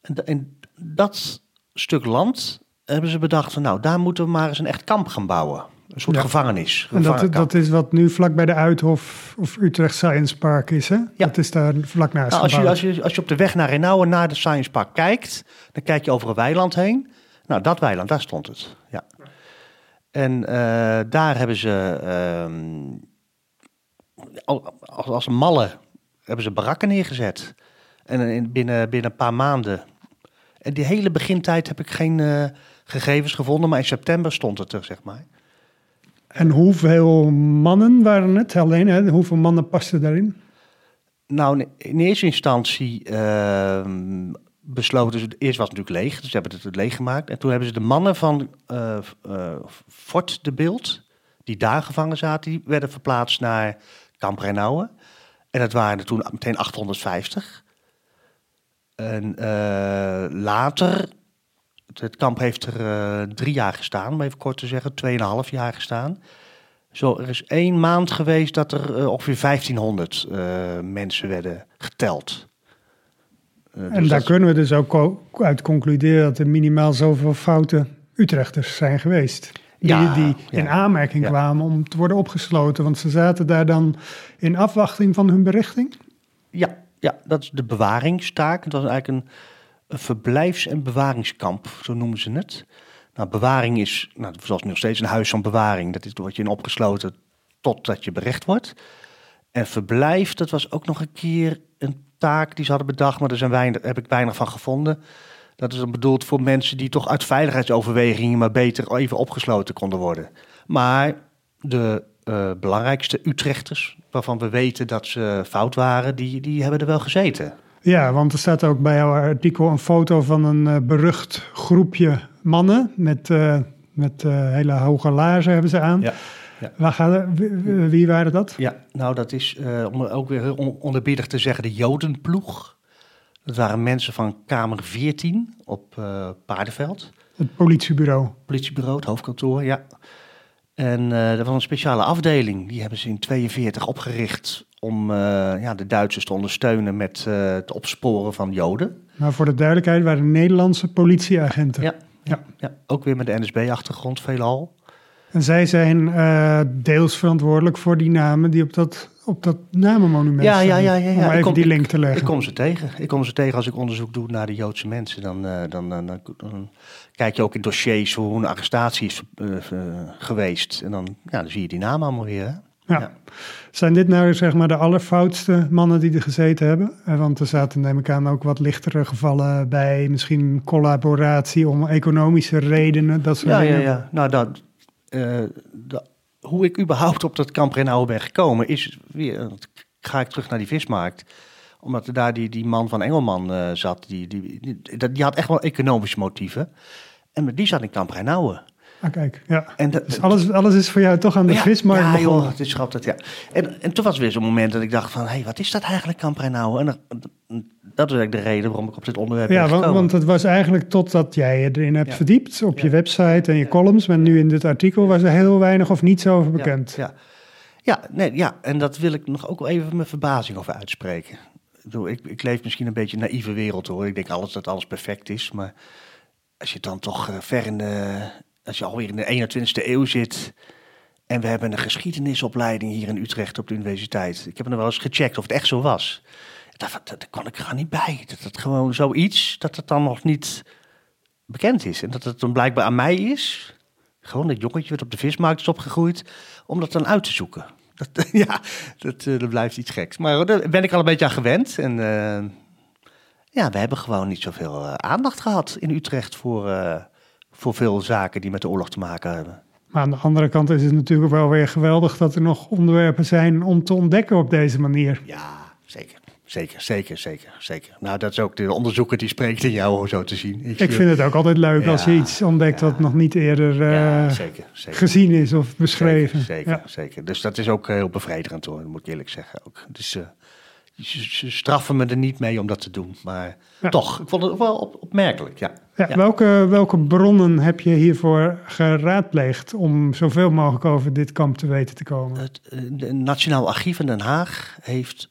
En, en dat stuk land hebben ze bedacht van nou, daar moeten we maar eens een echt kamp gaan bouwen. Een soort gevangenis. En dat, dat is wat nu vlak bij de Uithof of Utrecht Science Park is, hè? Ja. Dat is daar vlak naast nou, als, je, als, je, als je op de weg naar Renauwen naar de Science Park kijkt, dan kijk je over een weiland heen. Nou, dat weiland, daar stond het. Ja. En uh, daar hebben ze, uh, als, als malle, hebben ze barakken neergezet. En in, binnen, binnen een paar maanden. En die hele begintijd heb ik geen uh, gegevens gevonden, maar in september stond het er, zeg maar. En hoeveel mannen waren het alleen? Hè? Hoeveel mannen pasten daarin? Nou, in eerste instantie uh, besloten ze... Eerst was het natuurlijk leeg, dus ze hebben het leeg gemaakt. En toen hebben ze de mannen van uh, uh, Fort de Beeld... die daar gevangen zaten, die werden verplaatst naar Kamp Renauwen. En dat waren er toen meteen 850. En uh, later het kamp heeft er uh, drie jaar gestaan, om even kort te zeggen, tweeënhalf jaar gestaan. Zo, er is één maand geweest dat er uh, ongeveer 1500 uh, mensen werden geteld. Dus en daar kunnen we dus ook uit concluderen dat er minimaal zoveel foute Utrechters zijn geweest. Die, ja, die in ja, aanmerking ja. kwamen om te worden opgesloten. Want ze zaten daar dan in afwachting van hun berichting? Ja, ja dat is de bewaringstaak. Het was eigenlijk een een verblijfs- en bewaringskamp, zo noemen ze het. Nou, bewaring is, nou, zoals nog steeds een huis van bewaring. Dat is, word je in opgesloten totdat je berecht wordt. En verblijf, dat was ook nog een keer een taak die ze hadden bedacht, maar daar zijn weinig, heb ik weinig van gevonden. Dat is bedoeld voor mensen die toch uit veiligheidsoverwegingen maar beter even opgesloten konden worden. Maar de uh, belangrijkste Utrechters, waarvan we weten dat ze fout waren, die, die hebben er wel gezeten. Ja, want er staat ook bij jouw artikel een foto van een uh, berucht groepje mannen met, uh, met uh, hele hoge laarzen hebben ze aan. Ja. Ja. Waar gaat wie, wie, waren dat? Ja, nou dat is om ook weer onderbiedig te zeggen de Jodenploeg. Dat waren mensen van Kamer 14 op Paardenveld. Het politiebureau. Politiebureau, het hoofdkantoor, ja. En uh, dat was een speciale afdeling. Die hebben ze in 42 opgericht om uh, ja, de Duitsers te ondersteunen met uh, het opsporen van Joden. Maar voor de duidelijkheid waren Nederlandse politieagenten. Ja, ja. ja ook weer met de NSB-achtergrond veelal. En zij zijn uh, deels verantwoordelijk voor die namen die op dat, op dat namenmonument ja, ja, ja, ja, ja. Om even kom, die link te leggen. Ik, ik, kom ze tegen. Ik kom ze tegen als ik onderzoek doe naar de Joodse mensen. Dan, uh, dan, dan, dan, dan, kijk je ook in dossiers hoe een arrestatie is uh, geweest. En dan, ja, dan zie je die namen allemaal weer. Hè? Ja. Zijn dit nou zeg maar de allerfoutste mannen die er gezeten hebben? Want er zaten neem ik aan ook wat lichtere gevallen bij. Misschien collaboratie om economische redenen, dat soort ja, dingen. Ja, ja, nou dat... Uh, dat hoe ik überhaupt op dat kamp Renauw ben gekomen is weer... Ga ik terug naar die vismarkt omdat er daar die, die man van Engelman uh, zat. Die, die, die, die, had echt wel economische motieven. En die zat in Kamp. Ah, kijk, ja. En dus alles, alles is voor jou toch aan de ja, vismarkt Ja, begonnen. joh, het is grappig, ja. En, en toen was weer zo'n moment dat ik dacht van... hé, hey, wat is dat eigenlijk, Kamp Rijnauwen? En dat, dat is eigenlijk de reden waarom ik op dit onderwerp ja, want, want het was eigenlijk totdat jij je erin hebt ja. verdiept... op je website en je columns... maar nu in dit artikel was er heel weinig of niets over bekend. Ja, ja. nee, ja, en dat wil ik nog ook wel even mijn verbazing over uitspreken. Ik, ik leef misschien een beetje een naïeve wereld hoor. Ik denk alles dat alles perfect is. Maar als je dan toch uh, ver in de. Als je alweer in de 21ste eeuw zit. En we hebben een geschiedenisopleiding hier in Utrecht op de universiteit. Ik heb er wel eens gecheckt of het echt zo was. daar, daar, kwam ik er niet bij. Dat het gewoon zoiets, dat het dan nog niet bekend is. En dat het dan blijkbaar aan mij is. Gewoon dat jongetje wat op de vismarkt is opgegroeid, om dat dan uit te zoeken. Dat, <laughs> ja, dat, dat blijft iets geks. Maar daar ben ik al een beetje aan gewend. En uh, ja, we hebben gewoon niet zoveel uh, aandacht gehad in Utrecht voor, voor veel zaken die met de oorlog te maken hebben. Maar aan de andere kant is het natuurlijk wel weer geweldig dat er nog onderwerpen zijn om te ontdekken op deze manier. Ja, zeker. Zeker, zeker, zeker, zeker. Nou, dat is ook de onderzoeker die spreekt in jou, zo te zien. Ik, ik vind het ook altijd leuk ja, als je iets ontdekt ja, wat nog niet eerder uh, ja, zeker, zeker. gezien is of beschreven. Zeker, zeker, zeker, Dus dat is ook heel bevredigend hoor, moet ik eerlijk zeggen. Ook. Dus uh, ze straffen me er niet mee om dat te doen. Maar toch, ik vond het wel op, opmerkelijk, ja. Welke, welke bronnen heb je hiervoor geraadpleegd om zoveel mogelijk over dit kamp te weten te komen? Het Nationaal Archief in Den Haag heeft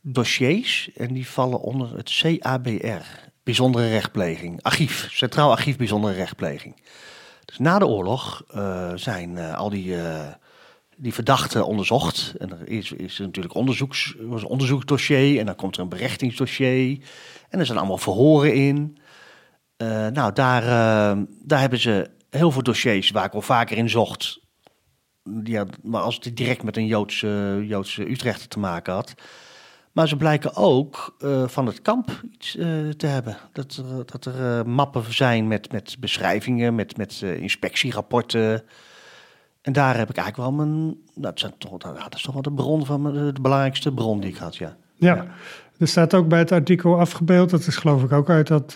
dossiers en die vallen onder het CABR, Bijzondere Rechtpleging. Archief, Centraal Archief Bijzondere Rechtpleging. Dus na de oorlog uh, zijn uh, al die, die verdachten onderzocht. En er is, is natuurlijk onderzoeks, was een onderzoeksdossier en dan komt er een berechtingsdossier. En er zijn allemaal verhoren in. Nou, daar, daar hebben ze heel veel dossiers waar ik al vaker in zocht. Ja, maar als het direct met een Joodse, Joodse Utrechter te maken had maar ze blijken ook uh, van het kamp iets te hebben. Dat er, dat er mappen zijn met, met beschrijvingen, met, met inspectierapporten. En daar heb ik eigenlijk wel mijn. Dat, zijn toch, dat is toch wel de bron van de belangrijkste bron die ik had, ja. Ja, er staat ook bij het artikel afgebeeld, dat is geloof ik ook uit dat,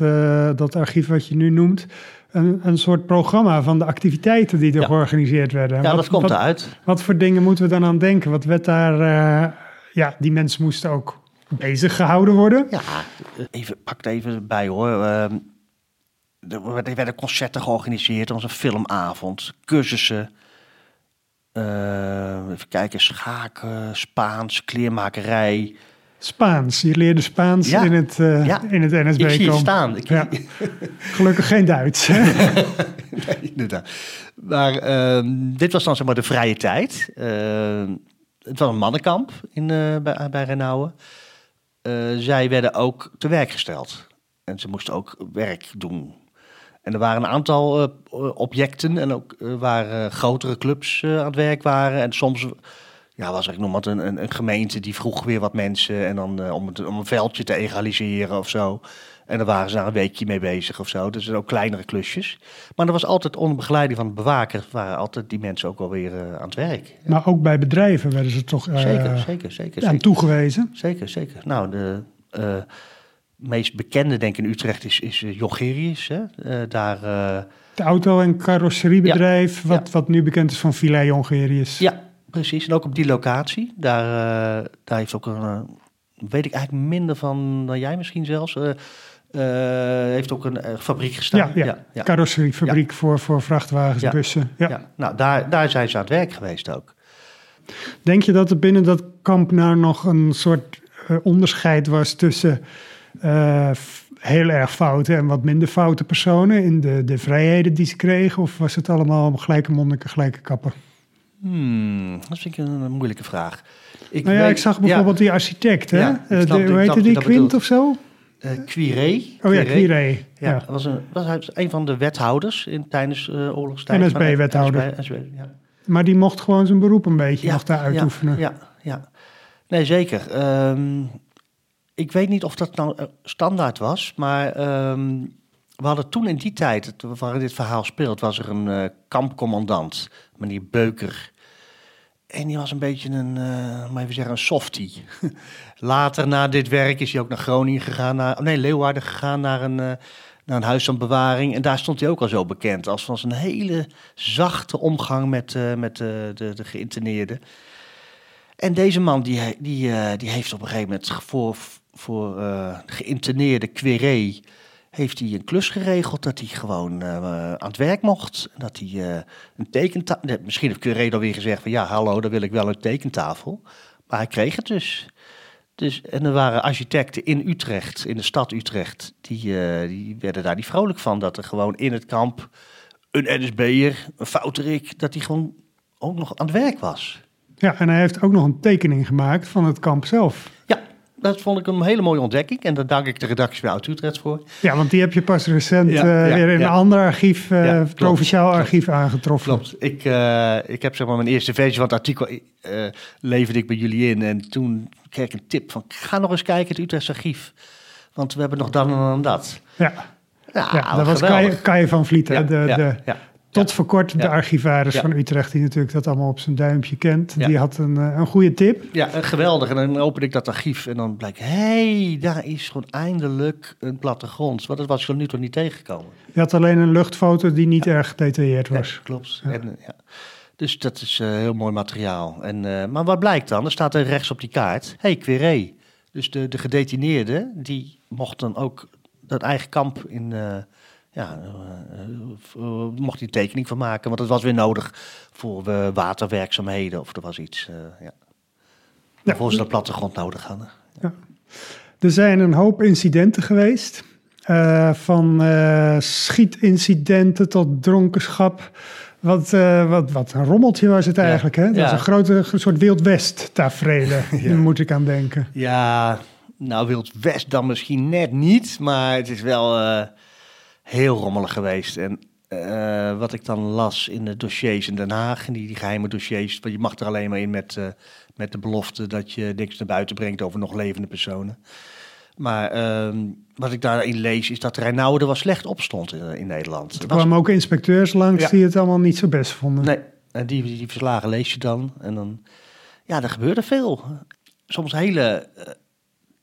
dat archief wat je nu noemt. Een, een soort programma van de activiteiten die er georganiseerd werden. Ja, wat, dat komt wat, eruit. Wat voor dingen moeten we dan aan denken? Wat werd daar ja, die mensen moesten ook bezig gehouden worden. Ja, even, pak het even bij hoor. Uh, er werden concerten georganiseerd, er een filmavond, cursussen. Uh, even kijken, schaken, Spaans, kleermakerij. Spaans, je leerde Spaans in het, uh, ja. in het NSB. Ik zie het staan. Ik... Ja. <laughs> Gelukkig geen Duits. <laughs> nee, inderdaad. Maar uh, dit was dan zeg maar de vrije tijd. Uh, het was een mannenkamp in, uh, bij, bij Renauwen. Uh, zij werden ook te werk gesteld. En ze moesten ook werk doen. En er waren een aantal objecten en ook waar grotere clubs aan het werk waren. En soms ja, was er nog wat een, een, een, gemeente die vroeg weer wat mensen en dan om, het, om een veldje te egaliseren of zo. En daar waren ze daar een weekje mee bezig of zo. Dus ook kleinere klusjes. Maar er was altijd onder begeleiding van de bewaker... waren altijd die mensen ook alweer uh, aan het werk. Maar ook bij bedrijven werden ze toch uh, zeker, zeker, zeker, aan toegewezen? Zeker, zeker. Nou, de meest bekende denk ik in Utrecht is, is Jogerius. Hè? daar... de auto- en carrosseriebedrijf... Ja, wat, ja. wat nu bekend is van Villa Jongerius. Ja, precies. En ook op die locatie. Daar, daar heeft ook een... weet ik eigenlijk minder van dan jij misschien zelfs... Uh, heeft ook een fabriek gestaan. Ja, ja. ja, ja. carrosseriefabriek ja. voor, voor vrachtwagens, bussen. Ja. Nou, daar, daar zijn ze aan het werk geweest ook. Denk je dat er binnen dat kamp nou nog een soort onderscheid was tussen heel erg foute en wat minder foute personen in de, de vrijheden die ze kregen? Of was het allemaal gelijke monniken, gelijke kappen? Hmm, dat vind ik een, moeilijke vraag. Ik, nou ja, weet, ik zag bijvoorbeeld die architect, hè? de, hoe heette die, Quint of zo? Uh, Quiré. Oh ja, Quiré. Ja, ja. Was, een, was een van de wethouders in, tijdens uh, oorlogstijd. NSB-wethouder. NSB, ja. Maar die mocht gewoon zijn beroep een beetje ja, nog daar uitoefenen. Ja, ja, nee zeker. Um, ik weet niet of dat nou standaard was, maar um, we hadden toen in die tijd, waarin dit verhaal speelt, was er een uh, kampcommandant, meneer Beuker. En die was een beetje een, uh, maar even zeggen, een softie. <laughs> Later na dit werk is hij ook naar Groningen gegaan, naar, nee, Leeuwarden gegaan, naar een, uh, naar een huis van bewaring. En daar stond hij ook al zo bekend als van zijn hele zachte omgang met, met de, de geïnterneerden. En deze man die, die, die heeft op een gegeven moment voor, voor geïnterneerde queré heeft hij een klus geregeld dat hij gewoon uh, aan het werk mocht. Dat hij uh, een tekentafel... Misschien heeft Curé weer gezegd van ja, hallo, dan wil ik wel een tekentafel. Maar hij kreeg het dus. dus en er waren architecten in Utrecht, in de stad Utrecht, die, uh, die werden daar niet vrolijk van. Dat er gewoon in het kamp een NSB'er, een fouterik, dat hij gewoon ook nog aan het werk was. Ja, en hij heeft ook nog een tekening gemaakt van het kamp zelf. Ja, dat vond ik een hele mooie ontdekking. En daar dank ik de redactie bij Oud-Utrecht voor. Ja, want die heb je pas recent Ja, eh, ja, weer in ja. een ander archief, eh, klopt, provinciaal klopt. archief aangetroffen. Klopt. Ik, eh, ik heb zeg maar mijn eerste versie van het artikel leverde ik bij jullie in. En toen kreeg ik een tip van, ga nog eens kijken het Utrechts archief. Want we hebben nog dan en dan dat. Ja, Ja, ja dat was. Kai, Kai van Vliet, Ja, de, de, ja. tot voor kort de Ja. archivaris Ja. van Utrecht, die natuurlijk dat allemaal op zijn duimpje kent. Die had een, eh, een goede tip. Ja, eh, geweldig. En dan open ik dat archief en dan blijkt, hé, hey, daar is gewoon eindelijk een plattegrond. Want dat was tot nu toe niet tegengekomen. Je had alleen een luchtfoto die niet erg gedetailleerd was. Klopt. En, eh, ja. Dus dat is heel mooi materiaal. En, maar wat blijkt dan? Er staat er rechts op die kaart, hey, Queré. Dus de, de gedetineerden, die mochten ook dat eigen kamp in... ja, eh, eh, mocht die tekening van maken, want dat was weer nodig voor eh, waterwerkzaamheden of er was iets. ja. Waarvoor ze dat plattegrond nodig hadden. Er zijn een hoop incidenten geweest. van schietincidenten tot dronkenschap. Wat, wat, wat een rommeltje was het eigenlijk. Hè? Dat Ja. was een grote soort Wild West tafereelen. <laughs> Ja. Daar moet ik aan denken. Ja, nou Wild West dan misschien net niet, maar het is wel heel rommelig geweest. En eh, wat ik dan las in de dossiers in Den Haag, in die, die geheime dossiers, want je mag er alleen maar in met, eh, met de belofte dat je niks naar buiten brengt over nog levende personen. Maar ehm, wat ik daarin lees is dat Rijnauwen er wel slecht op stond in, in Nederland. Er was- kwamen ook inspecteurs langs Ja. die het allemaal niet zo best vonden. Nee, en die, die verslagen lees je dan. En dan, ja, er gebeurde veel. Soms hele eh,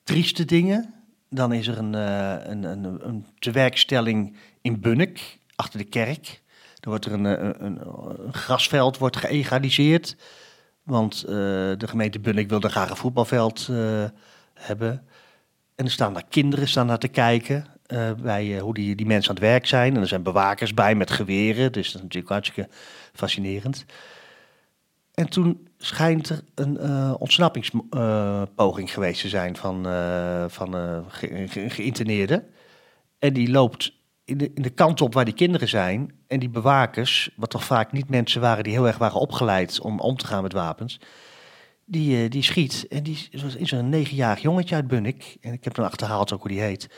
trieste dingen. Dan is er een, eh, een, een, een tewerkstelling in Bunnik, achter de kerk. Dan wordt er een, eh, een, grasveld wordt geëgaliseerd. Want eh, de gemeente Bunnik wilde graag een voetbalveld hebben. En er staan daar kinderen staan daar te kijken bij hoe die, die mensen aan het werk zijn. En er zijn bewakers bij met geweren. Dus dat is natuurlijk hartstikke fascinerend. En toen schijnt er een eh ontsnappingspoging geweest te zijn van, eh, van eh, ge-. En die loopt in de, in de kant op waar die kinderen zijn. En die bewakers, wat toch vaak niet mensen waren die heel erg waren opgeleid om om te gaan met wapens. Die, die schiet. En die is- is een negenjarig jongetje uit Bunnik. En ik heb dan achterhaald ook hoe die heet.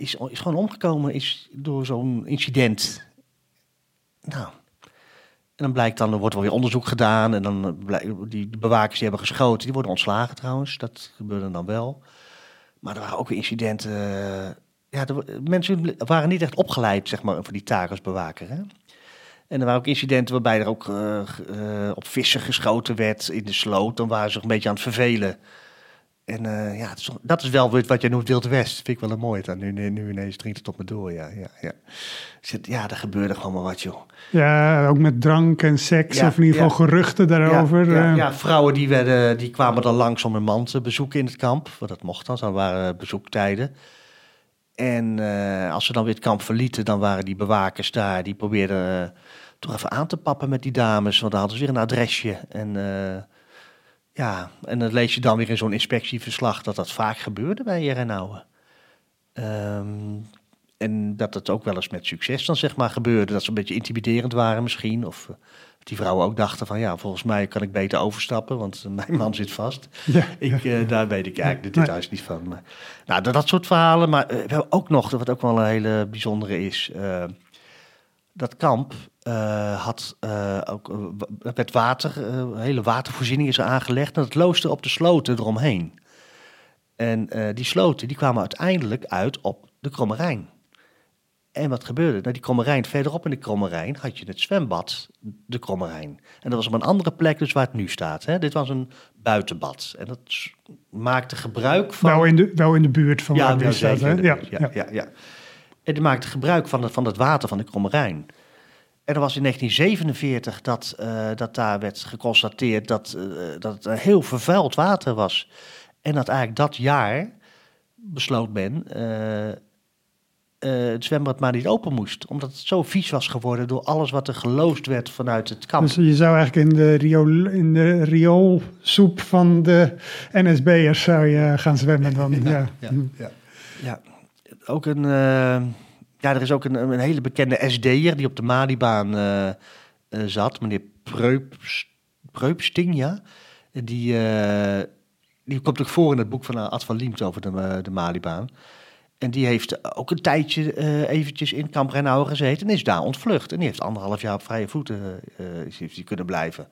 is, is gewoon omgekomen is door zo'n incident. Nou, en dan blijkt dan, er wordt wel weer onderzoek gedaan. En dan eh, blijkt, die, bewakers die hebben geschoten, die worden ontslagen trouwens. Dat gebeurde dan wel. Maar er waren ook incidenten. eh, ja, wa- mensen waren niet echt opgeleid, zeg maar, voor die taak als bewaker. Hè? En er waren ook incidenten waarbij er ook eh, op vissen geschoten werd in de sloot. Dan waren ze een beetje aan het vervelen. En eh, ja, dat is wel wat jij noemt Wild West. Vind ik wel een mooi. Dan nu, nu, nu ineens dringt het op me door. Ja, ja, ja. Dus ja, er gebeurde gewoon maar wat, joh. Ja, ook met drank en seks, Ja, of in ieder ja. geval geruchten daarover. Ja, ja, eh. ja, vrouwen die, werden, die kwamen dan langs om hun man te bezoeken in het kamp. Want dat mocht dan, dan waren bezoektijden. En eh, als ze dan weer het kamp verlieten, dan waren die bewakers daar. Die probeerden toch even aan te pappen met die dames. Want dan hadden ze weer een adresje. En ja, en dan lees je dan weer in zo'n inspectieverslag dat dat vaak gebeurde bij Renauwen. Ehm en dat het ook wel eens met succes dan zeg maar gebeurde. Dat ze een beetje intimiderend waren misschien. Of eh, dat die vrouwen ook dachten van ja, volgens mij kan ik beter overstappen, want eh, mijn man zit vast. <laughs> Ja, Ik, eh, daar weet ik eigenlijk de Nee. details niet van. Maar, nou, dat, dat soort verhalen. Maar we hebben ook nog, wat ook wel een hele bijzondere is. Dat kamp eh, had eh, ook wa- met water, een hele watervoorziening is er aangelegd. En het loosde op de sloten eromheen. En die sloten die kwamen uiteindelijk uit op de Kromme Rijn. En wat gebeurde? Nou, die Kromme Rijn, verderop in de Kromme Rijn had je het zwembad, de Kromme Rijn. En dat was op een andere plek dus waar het nu staat. Hè? Dit was een buitenbad. En dat maakte gebruik van... wel, in de, wel in de buurt van waar Ja, het ja, nu staat. Hè? Ja, ja. ja, ja. En die maakte gebruik van, het- van het water van de Kromme Rijn. En er was in 1947 dat, eh, dat daar werd geconstateerd dat, eh, dat het een heel vervuild water was. En dat eigenlijk dat jaar besloot men eh, eh, het zwembad maar niet open moest. Omdat het zo vies was geworden door alles wat er geloosd werd vanuit het kamp. Dus je zou eigenlijk in de, riool, in de rioolsoep van de NSB'ers zou je gaan zwemmen dan. Ja, ja, ja. Ja, ook een. eh, ja, er is ook een, een hele bekende SD'er die op de Malibaan eh, eh, zat, meneer Preups, Preupsting, ja. Die, die komt ook voor in het boek van Ad van Liemt over de, de Malibaan. En die heeft ook een tijdje eh, eventjes in Kamp Rennauer gezeten en is daar ontvlucht. En die heeft anderhalf jaar op vrije voeten die kunnen blijven.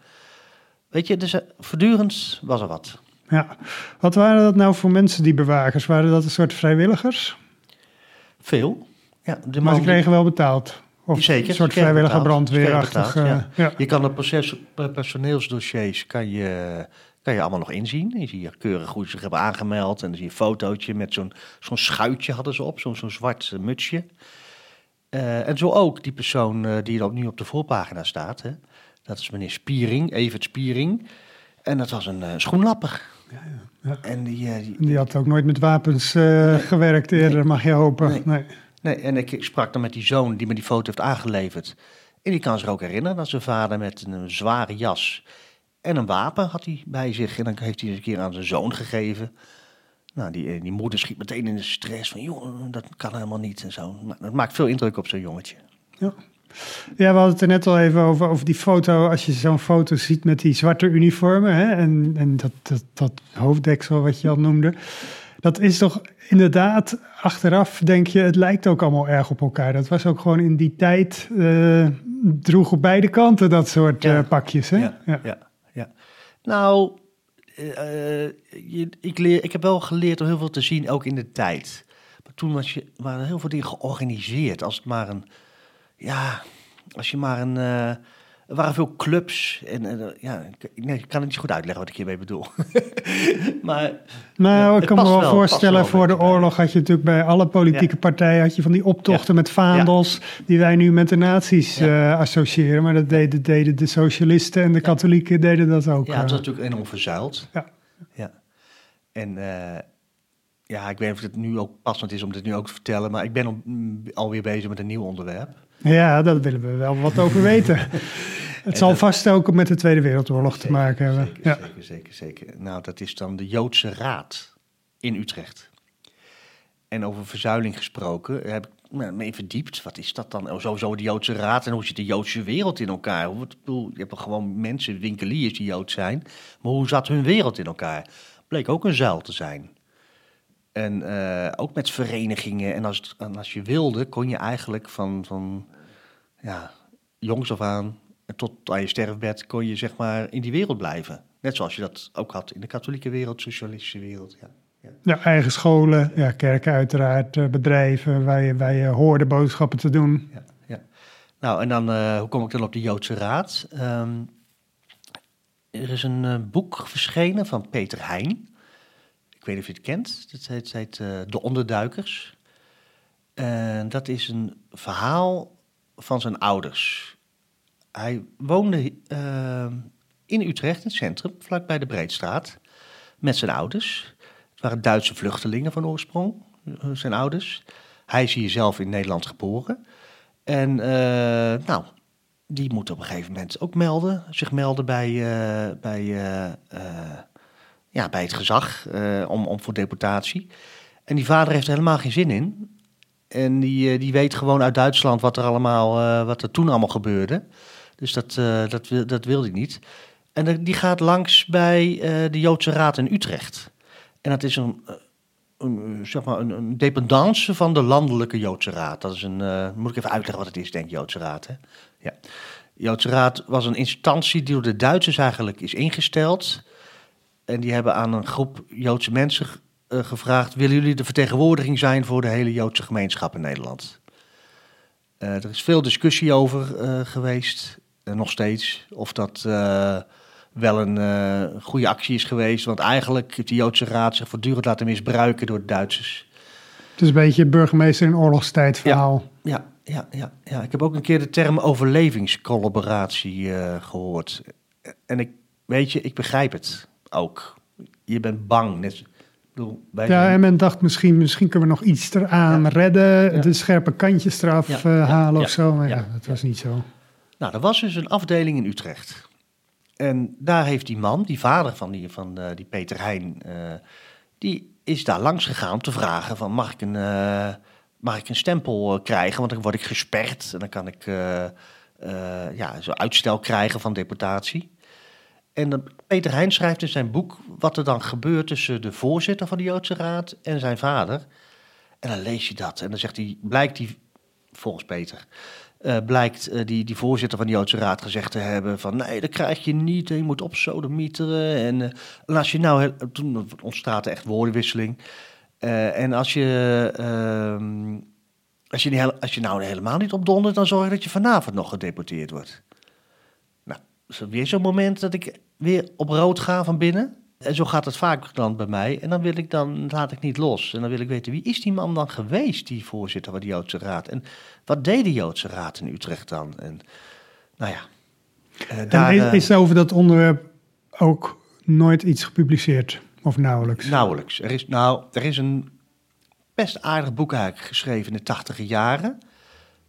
Weet je, dus eh, voortdurend was er wat. Ja. Wat waren dat nou voor mensen, die bewakers? Waren dat een soort vrijwilligers? Veel. Ja, de Maar ze kregen wel betaald. Of Zeker, een soort vrijwillige brandweerachtig. eh, ja. Je kan de proces, per- personeelsdossiers kan je, kan je allemaal nog inzien. Je ziet hier keurig hoe ze zich hebben aangemeld. En dan zie je een fotootje met zo'n zo'n schuitje hadden ze op, zo'n zo'n zwart eh, mutsje. Eh, en zo ook die persoon die er nu op de voorpagina staat. Hè. Dat is meneer Spiering, Evert Spiering. En dat was een schoenlapper. Ja. En die, eh, die, Die had ook nooit met wapens eh, gewerkt eerder, mag je hopen. Nee. Nee. Nee, en ik sprak dan met die zoon die me die foto heeft aangeleverd. En die kan zich ook herinneren dat zijn vader met een zware jas en een wapen had hij bij zich. En dan heeft hij het een keer aan zijn zoon gegeven. Nou, die, eh, die moeder schiet meteen in de stress van, joh, dat kan helemaal niet en zo. Maar dat maakt veel indruk op zo'n jongetje. Ja, we hadden het er net al even over, over die foto. Als je zo'n foto ziet met die zwarte uniformen hè, en, en dat, dat, dat hoofddeksel wat je al noemde. Dat is toch inderdaad, achteraf denk je, het lijkt ook allemaal erg op elkaar. Dat was ook gewoon in die tijd, eh droeg op beide kanten dat soort Ja. eh, pakjes. Hè? Ja, ja. ja, Nou, eh, je, ik, leer, ik heb wel geleerd om heel veel te zien, ook in de tijd. Maar toen was je, waren heel veel dingen georganiseerd. Als het maar een, ja, als je maar een, eh, er waren veel clubs. En eh, ja, ik, nee, ik kan het niet goed uitleggen wat ik hiermee bedoel. <laughs> maar Nou, Het ik kan me wel voorstellen, wel voor de oorlog had je natuurlijk bij alle politieke Ja. partijen had je van die optochten Ja. met vaandels, die wij nu met de nazi's eh, associëren. Maar dat deden, deden de socialisten en de katholieken deden dat ook. ja, het eh. was natuurlijk enorm verzuild. Ja. ja. En ja, ik weet niet of het nu ook passend is om dit nu ook te vertellen. Maar ik ben mm, alweer bezig met een nieuw onderwerp. Ja, daar willen we wel wat over weten. <laughs> Het zal dat- vast ook met de Tweede Wereldoorlog te maken hebben. Zeker, Ja. zeker, zeker, zeker. Nou, dat is dan de Joodse Raad in Utrecht. En over verzuiling gesproken, heb ik me verdiept. Wat is dat dan? Oh, Sowieso de Joodse Raad en hoe zit de Joodse wereld in elkaar? Hoe, ik bedoel, je hebt gewoon mensen, winkeliers die Jood zijn. Maar hoe zat hun wereld in elkaar? Bleek ook een zuil te zijn. En eh, ook met verenigingen. En als, het, en als je wilde, kon je eigenlijk van, van ja, jongs af aan tot aan je sterfbed kon je zeg maar in die wereld blijven. Net zoals je dat ook had in de katholieke wereld, socialistische wereld. Ja. Ja, eigen scholen, ja, kerken uiteraard, eh, bedrijven waar je, waar je hoorde boodschappen te doen. Ja, ja. Nou, en dan, eh, hoe kom ik dan op de Joodse Raad? Ehm, er is een boek verschenen van Peter Heijn. Weet niet of je het kent. Dat heet, heet eh, De Onderduikers. En dat is een verhaal van zijn ouders. Hij woonde eh, in Utrecht, in het centrum, vlakbij de Breedstraat, met zijn ouders. Het waren Duitse vluchtelingen van oorsprong, eh, zijn ouders. Hij is hier zelf in Nederland geboren. En nou, die moet op een gegeven moment ook melden, zich melden bij, eh, bij, ja, bij het gezag eh, om, om voor deportatie. En die vader heeft er helemaal geen zin in. En die, eh, die weet gewoon uit Duitsland wat er allemaal, eh, wat er toen allemaal gebeurde. Dus dat, eh, dat, dat wil hij niet. En die gaat langs bij de Joodse Raad in Utrecht. En dat is een, een, zeg maar een, een dependance van de landelijke Joodse Raad. Dat is een, moet ik even uitleggen wat het is, denk Joodse Raad. Hè? Ja. Joodse Raad was een instantie die door de Duitsers eigenlijk is ingesteld. En die hebben aan een groep Joodse mensen eh, gevraagd: willen jullie de vertegenwoordiging zijn voor de hele Joodse gemeenschap in Nederland? Eh, er is veel discussie over eh, geweest, en nog steeds, of dat wel een goede actie is geweest. Want eigenlijk heeft de Joodse Raad zich voortdurend laten misbruiken door de Duitsers. Het is een beetje burgemeester in oorlogstijd verhaal. Ja, ja, ja, ja. Ik heb ook een keer de term overlevingscollaboratie eh, gehoord. En ik, weet je, ik begrijp het ook. Je bent bang. Net, ik bedoel, wij Ja, zijn- en men dacht misschien, misschien kunnen we nog iets eraan Ja. redden, Ja. de scherpe kantjes eraf Ja, eh, halen of zo. Maar ja, dat was niet zo. Nou, er was dus een afdeling in Utrecht. En daar heeft die man, die vader van die, van, eh, die Peter Heijn, eh, die is daar langs gegaan om te vragen van mag ik een, mag ik een stempel krijgen, want dan word ik gesperd en dan kan ik ja, zo uitstel krijgen van deportatie. En dan- Peter Heijn schrijft in zijn boek wat er dan gebeurt tussen de voorzitter van de Joodse Raad en zijn vader. En dan lees je dat. En dan zegt hij, blijkt die, volgens Peter, eh, blijkt eh, die, die voorzitter van de Joodse Raad gezegd te hebben van nee, dat krijg je niet, je moet opsodemieteren. En, eh, en als je nou, toen ontstaat er echt woordenwisseling. En als je, ehm, als, je niet, als je nou helemaal niet opdondert, dan zorg je dat je vanavond nog gedeporteerd wordt. Is er weer zo'n moment dat ik weer op rood ga van binnen. En zo gaat het vaak dan bij mij. En dan wil ik dan, laat ik niet los. En dan wil ik weten, wie is die man dan geweest, die voorzitter van de Joodse Raad? En wat deed de Joodse Raad in Utrecht dan? En nou ja, En daar... is, eh, is over dat onderwerp ook nooit iets gepubliceerd? Of nauwelijks? Nauwelijks. Er is, nou, er is een best aardig boek eigenlijk geschreven in de tachtige jaren.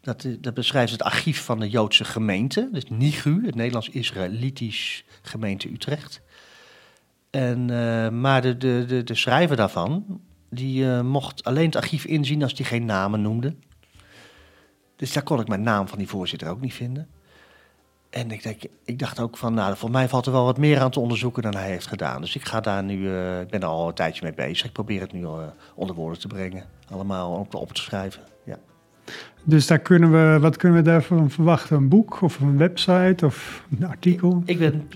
Dat, eh, dat beschrijft het archief van de Joodse gemeente. Dus NIGU, het Nederlands-Israëlitisch gemeente Utrecht. En, eh, maar de, de, de, schrijver daarvan, die eh, mocht alleen het archief inzien als hij geen namen noemde. Dus daar kon ik mijn naam van die voorzitter ook niet vinden. En ik, ik dacht ook van, nou, voor mij valt er wel wat meer aan te onderzoeken dan hij heeft gedaan. Dus ik ga daar nu, ik ben er al een tijdje mee bezig. Ik probeer het nu onder woorden te brengen. Allemaal op, op te schrijven. Ja. Dus daar kunnen we, wat kunnen we daarvan verwachten? Een boek of een website of een artikel? Ik ben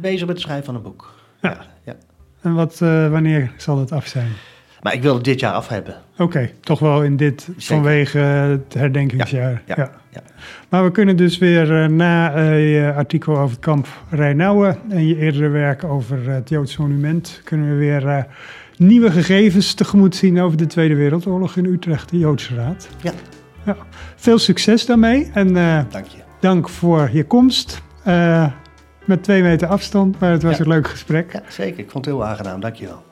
bezig met het schrijven van een boek. Ja. Ja, En wat, eh, wanneer zal het af zijn? Maar ik wil het dit jaar af hebben. Oké, toch wel in dit vanwege het herdenkingsjaar. Ja, ja. Maar we kunnen dus weer eh, na eh, je artikel over het kamp Rijnauwen en je eerdere werk over het Joods monument, kunnen we weer nieuwe gegevens tegemoet zien over de Tweede Wereldoorlog in Utrecht, de Joodse Raad. Ja. Ja. Veel succes daarmee en eh, Dank je. dank voor je komst. Eh, met twee meter afstand, maar het was Ja. een leuk gesprek. Ja, zeker. Ik vond het heel aangenaam. Dank je wel.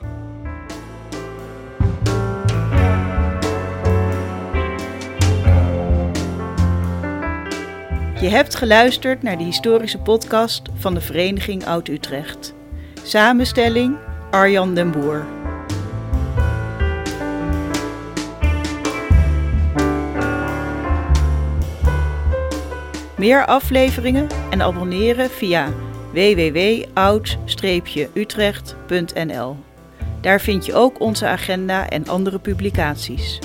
Je hebt geluisterd naar de historische podcast van de Vereniging Oud-Utrecht. Samenstelling Arjan den Boer. Meer afleveringen en abonneren via www.oud-utrecht.nl. Daar vind je ook onze agenda en andere publicaties.